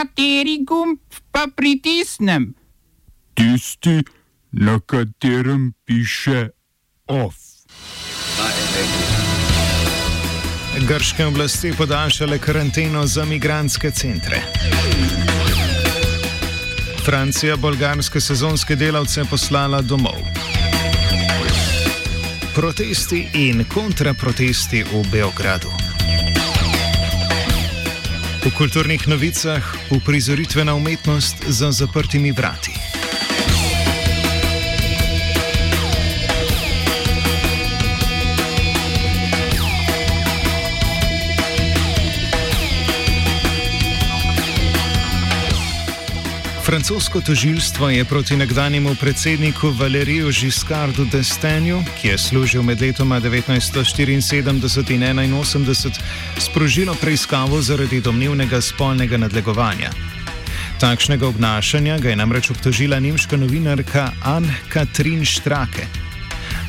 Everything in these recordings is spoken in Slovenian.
Kateri gumb pa pritisnem? Tisti, na katerem piše OF. Grške oblasti podaljšale karanteno za migranske centre. Francija bolgarske sezonske delavce poslala domov. Protesti in kontraprotesti v Beogradu. V kulturnih novicah uprizoritvena umetnost za zaprtimi vrati. Francosko tožilstvo je proti nekdanjemu predsedniku Valeriju Žiskardu d'Estenju, ki je služil med letoma 1974 in 1981, sprožilo preiskavo zaradi domnevnega spolnega nadlegovanja. Takšnega obnašanja ga je namreč obtožila nemška novinarka Anne-Katrin Strake.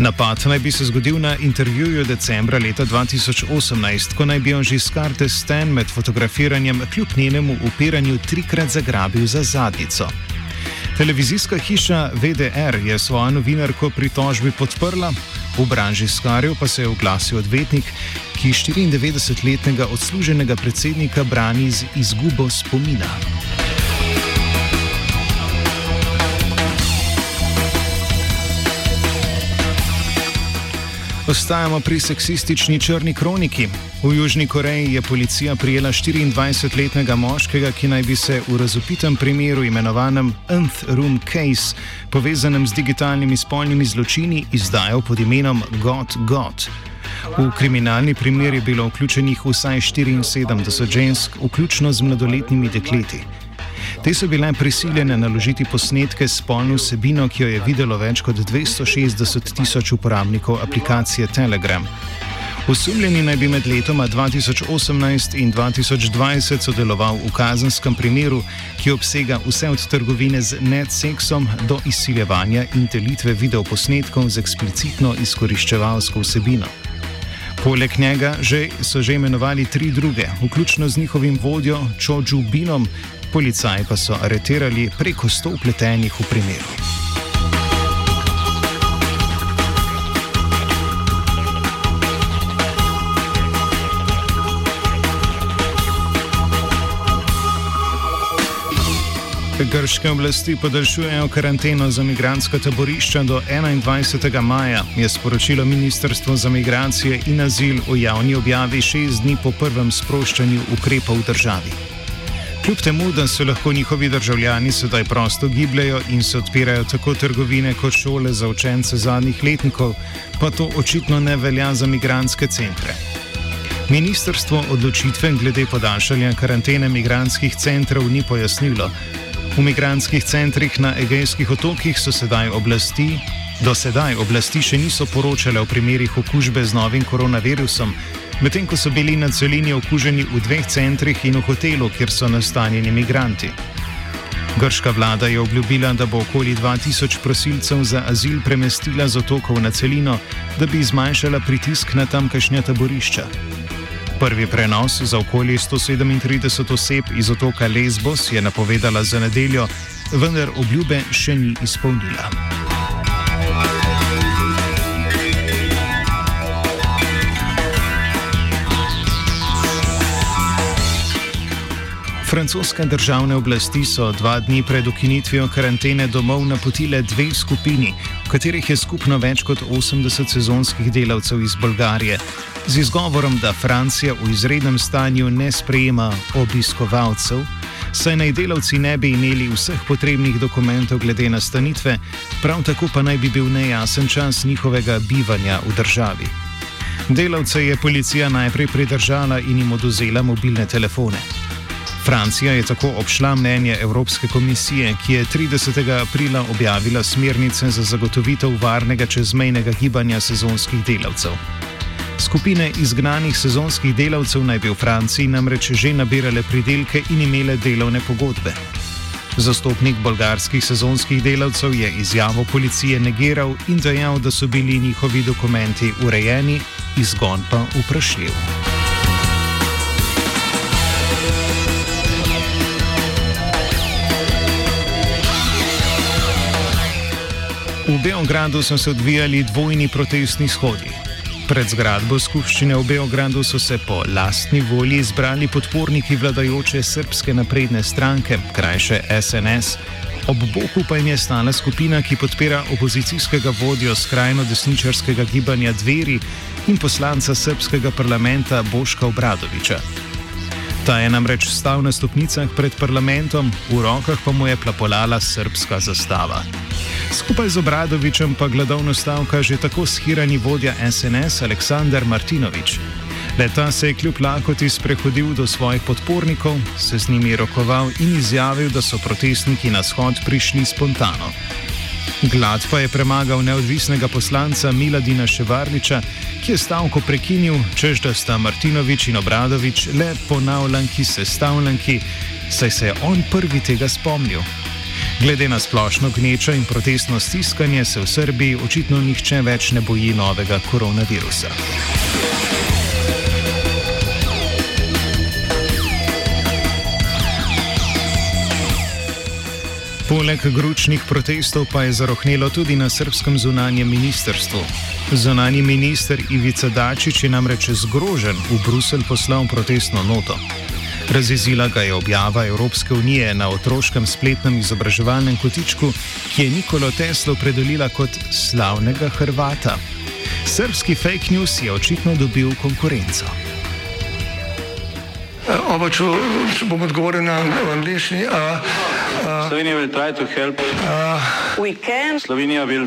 Napad naj bi se zgodil na intervjuju decembra leta 2018, ko naj bi on že skarte sten med fotografiranjem kljub njenemu upiranju trikrat zagrabil za zadnico. Televizijska hiša VDR je svojo novinarko pri tožbi podprla, v branži Skarju pa se je oglasil odvetnik, ki 94-letnega odsluženega predsednika brani z izgubo spomina. Ostajamo pri seksistični črni kroniki. V Južni Koreji je policija prijela 24-letnega moškega, ki naj bi se v razupitem primeru imenovanem Nth Room Case, povezanem z digitalnimi spolnimi zločini, izdajal pod imenom God God. V kriminalni primer je bilo vključenih vsaj 74 žensk, vključno z mladoletnimi dekleti. Te so bile prisiljene naložiti posnetke s spolno vsebino, ki jo je videlo več kot 260 tisoč uporabnikov aplikacije Telegram. Osumljeni naj bi med letoma 2018 in 2020 sodeloval v kazenskem primeru, ki obsega vse od trgovine z net-seksom do izsiljevanja in delitve videoposnetkov z eksplicitno izkoriščevalsko vsebino. Poleg njega že, so že imenovali tri druge, vključno z njihovim vodjo Čoču Binom, Policaji pa so areterali preko sto upletenih v primeru. Grške oblasti podaljšujejo karanteno za migranska taborišča do 21. maja, je sporočilo Ministrstvo za migracije in azil v javni objavi šest dni po prvem sproščanju ukrepov v državi. Kljub temu, da se lahko njihovi državljani sedaj prosto gibljajo in se odpirajo tako trgovine kot šole za učence zadnjih letnikov, pa to očitno ne velja za migranske centre. Ministrstvo odločitve glede podaljšanja karantene migranskih centrov ni pojasnilo. V migranskih centrih na Egejskih otokih so sedaj oblasti, do sedaj oblasti še niso poročale o primerih okužbe z novim koronavirusom, medtem ko so bili na celini okuženi v dveh centrih in v hotelu, kjer so nastanjeni imigranti. Grška vlada je obljubila, da bo okoli 2000 prosilcev za azil premestila z otokov na celino, da bi zmanjšala pritisk na tamkajšnja taborišča. Prvi prenos za okoli 137 oseb iz otoka Lesbos je napovedala za nedeljo, vendar obljube še ni izpolnila. Francoske državne oblasti so dva dni pred ukinitvijo karantene domov napotile dve skupini, v katerih je skupno več kot 80 sezonskih delavcev iz Bolgarije, z izgovorom, da Francija v izrednem stanju ne sprejema obiskovalcev, saj naj delavci ne bi imeli vseh potrebnih dokumentov glede nastanitve, prav tako pa naj bi bil nejasen čas njihovega bivanja v državi. Delavce je policija najprej pridržala in jim oduzela mobilne telefone. Francija je tako obšla mnenje Evropske komisije, ki je 30. aprila objavila smernice za zagotovitev varnega čezmejnega gibanja sezonskih delavcev. Skupine izgnanih sezonskih delavcev naj bi v Franciji namreč že nabirale pridelke in imele delovne pogodbe. Zastopnik bolgarskih sezonskih delavcev je izjavo policije negiral in dejal, da so bili njihovi dokumenti urejeni, izgon pa vprašljiv. V Beogradu so se odvijali dvojni protestni shodi. Pred zgradbo skupščine v Beogradu so se po lastni volji izbrali podporniki vladajoče srpske napredne stranke, krajše SNS. Ob boku pa jim je stala skupina, ki podpira opozicijskega vodjo skrajno desničarskega gibanja Dveri in poslanca srpskega parlamenta Boška Obradoviča. Ta je namreč stal na stopnicah pred parlamentom, v rokah pa mu je plapolala srpska zastava. Skupaj z Obradovičem pa gladovno stavka že tako shirani vodja SNS Aleksandar Martinovič. Leta se je kljub lakoti sprehodil do svojih podpornikov, se z njimi rokoval in izjavil, da so protestniki na shod prišli spontano. Glad pa je premagal neodvisnega poslanca Miladina Ševarliča, ki je stavko prekinil, čež da sta Martinovič in Obradovič le ponavljanki sestavljanki, saj se je on prvi tega spomnil. Glede na splošno gnečo in protestno stiskanje se v Srbiji očitno nihče več ne boji novega koronavirusa. Poleg gručnih protestov pa je zarohnelo tudi na srpskem zunanjem ministrstvu. Zunani minister Ivica Dačič je namreč zgrožen v Bruselj poslal protestno noto. Razjezila ga je objava Evropske unije na otroškem spletnem izobraževalnem kotičku, ki je Nikolo Teslo predelila kot slavnega Hrvata. Srpski fake news je očitno dobil konkurenco. Oba, če, če bom odgovoril na angliški. Slovenija will try to help. We can Slovenija will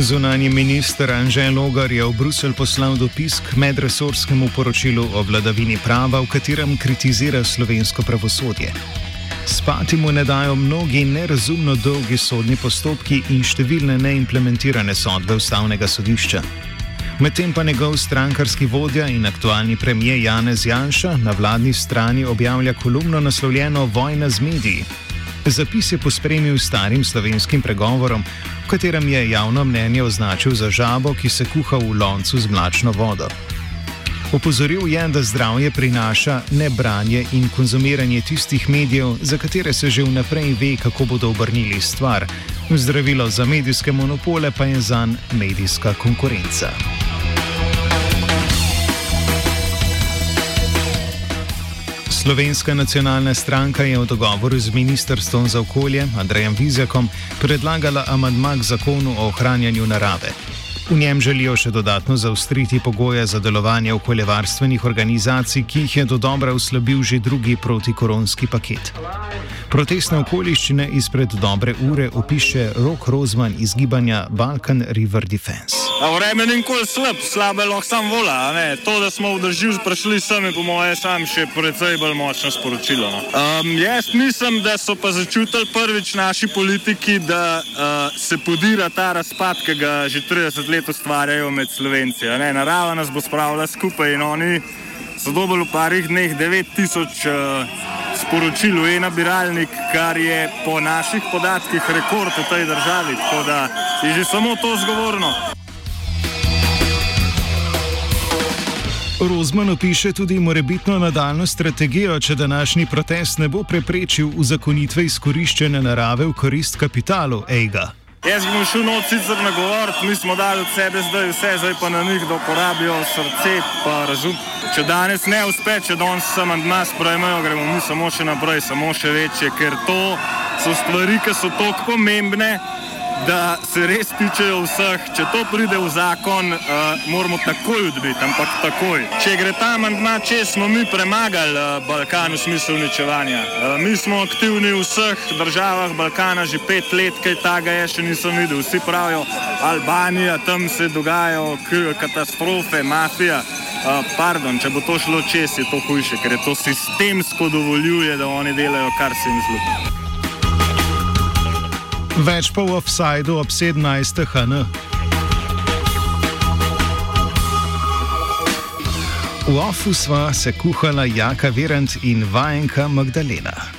Zunani minister Anžel Logar je v Bruselj poslal dopis k medresorskemu poročilu o vladavini prava, v katerem kritizira slovensko pravosodje. Spati mu ne dajo mnogi nerazumno dolgi sodni postopki in številne neimplementirane sodbe ustavnega sodišča. Medtem pa njegov strankarski vodja in aktualni premijer Janez Janša na vladni strani objavlja kolumno naslovljeno Vojna z mediji. Zapis je pospremil starim slovenskim pregovorom, v katerem je javno mnenje označil za žabo, ki se kuha v loncu z mlačno vodo. Opozoril je, da zdravje prinaša ne branje in konzumiranje tistih medijev, za katere se že vnaprej ve, kako bodo obrnili stvar. Zdravilo za medijske monopole pa je zanj medijska konkurenca. Slovenska nacionalna stranka je v dogovoru z Ministrstvom za okolje Andrejem Vizjakom predlagala amandma k zakonu o ohranjanju narave. V njem želijo še dodatno zaustriti pogoje za delovanje okoljevarstvenih organizacij, ki jih je do dobra uslabil že drugi protikoronski paket. Protestne okoliščine izpred dobre ure opiše Rok Rozman iz gibanja Balkan River Defense. A vreme ni nikoli slab, slabe lahko sam vola. To, da smo v državi prišli sem, je po mojem sam še precej bolj močno sporočilo. No. Um, jaz mislim, da so pa začutili prvič naši politiki, da uh, se podira ta razpad, ki ga že 30 let ustvarjajo med Slovenci. Narava nas bo spravila skupaj in oni so dobili v parih dneh 9000 uh, sporočil v e-nabiralnik, kar je po naših podatkih rekord v tej državi. Tako da je že samo to zgovorno. Rozman opiše tudi morebitno nadaljno strategijo, če današnji protest ne bo preprečil uzakonitve izkoriščene narave v korist kapitalu EIGA. Jaz bom šel noč sicer nagovoriti, mi smo dali od sebe zdaj vse, zdaj pa na njih, da uporabijo srce pa razum. Če danes ne uspe, če danes sem andma sprejmejo, gremo mi samo še naprej, samo še večje, ker to so stvari, ki so tako pomembne, da se res tičejo vseh. Če to pride v zakon, uh, moramo takoj odbiti, ampak takoj. Če gre ta amandma, če smo mi premagali uh, Balkan v smislu uničevanja. Uh, mi smo aktivni v vseh državah Balkana že pet let, kaj taga je še nisem videl. Vsi pravijo, Albanija, tam se dogajajo katastrofe, mafija. Uh, pardon, če bo to šlo čez, je to hujše, ker je to sistemsko dovoljuje, da oni delajo, kar se jim zlupa. Več pa v offsajdu ob 17. HN. V ofu sva se kuhala Jaka Virant in vajenka Magdalena.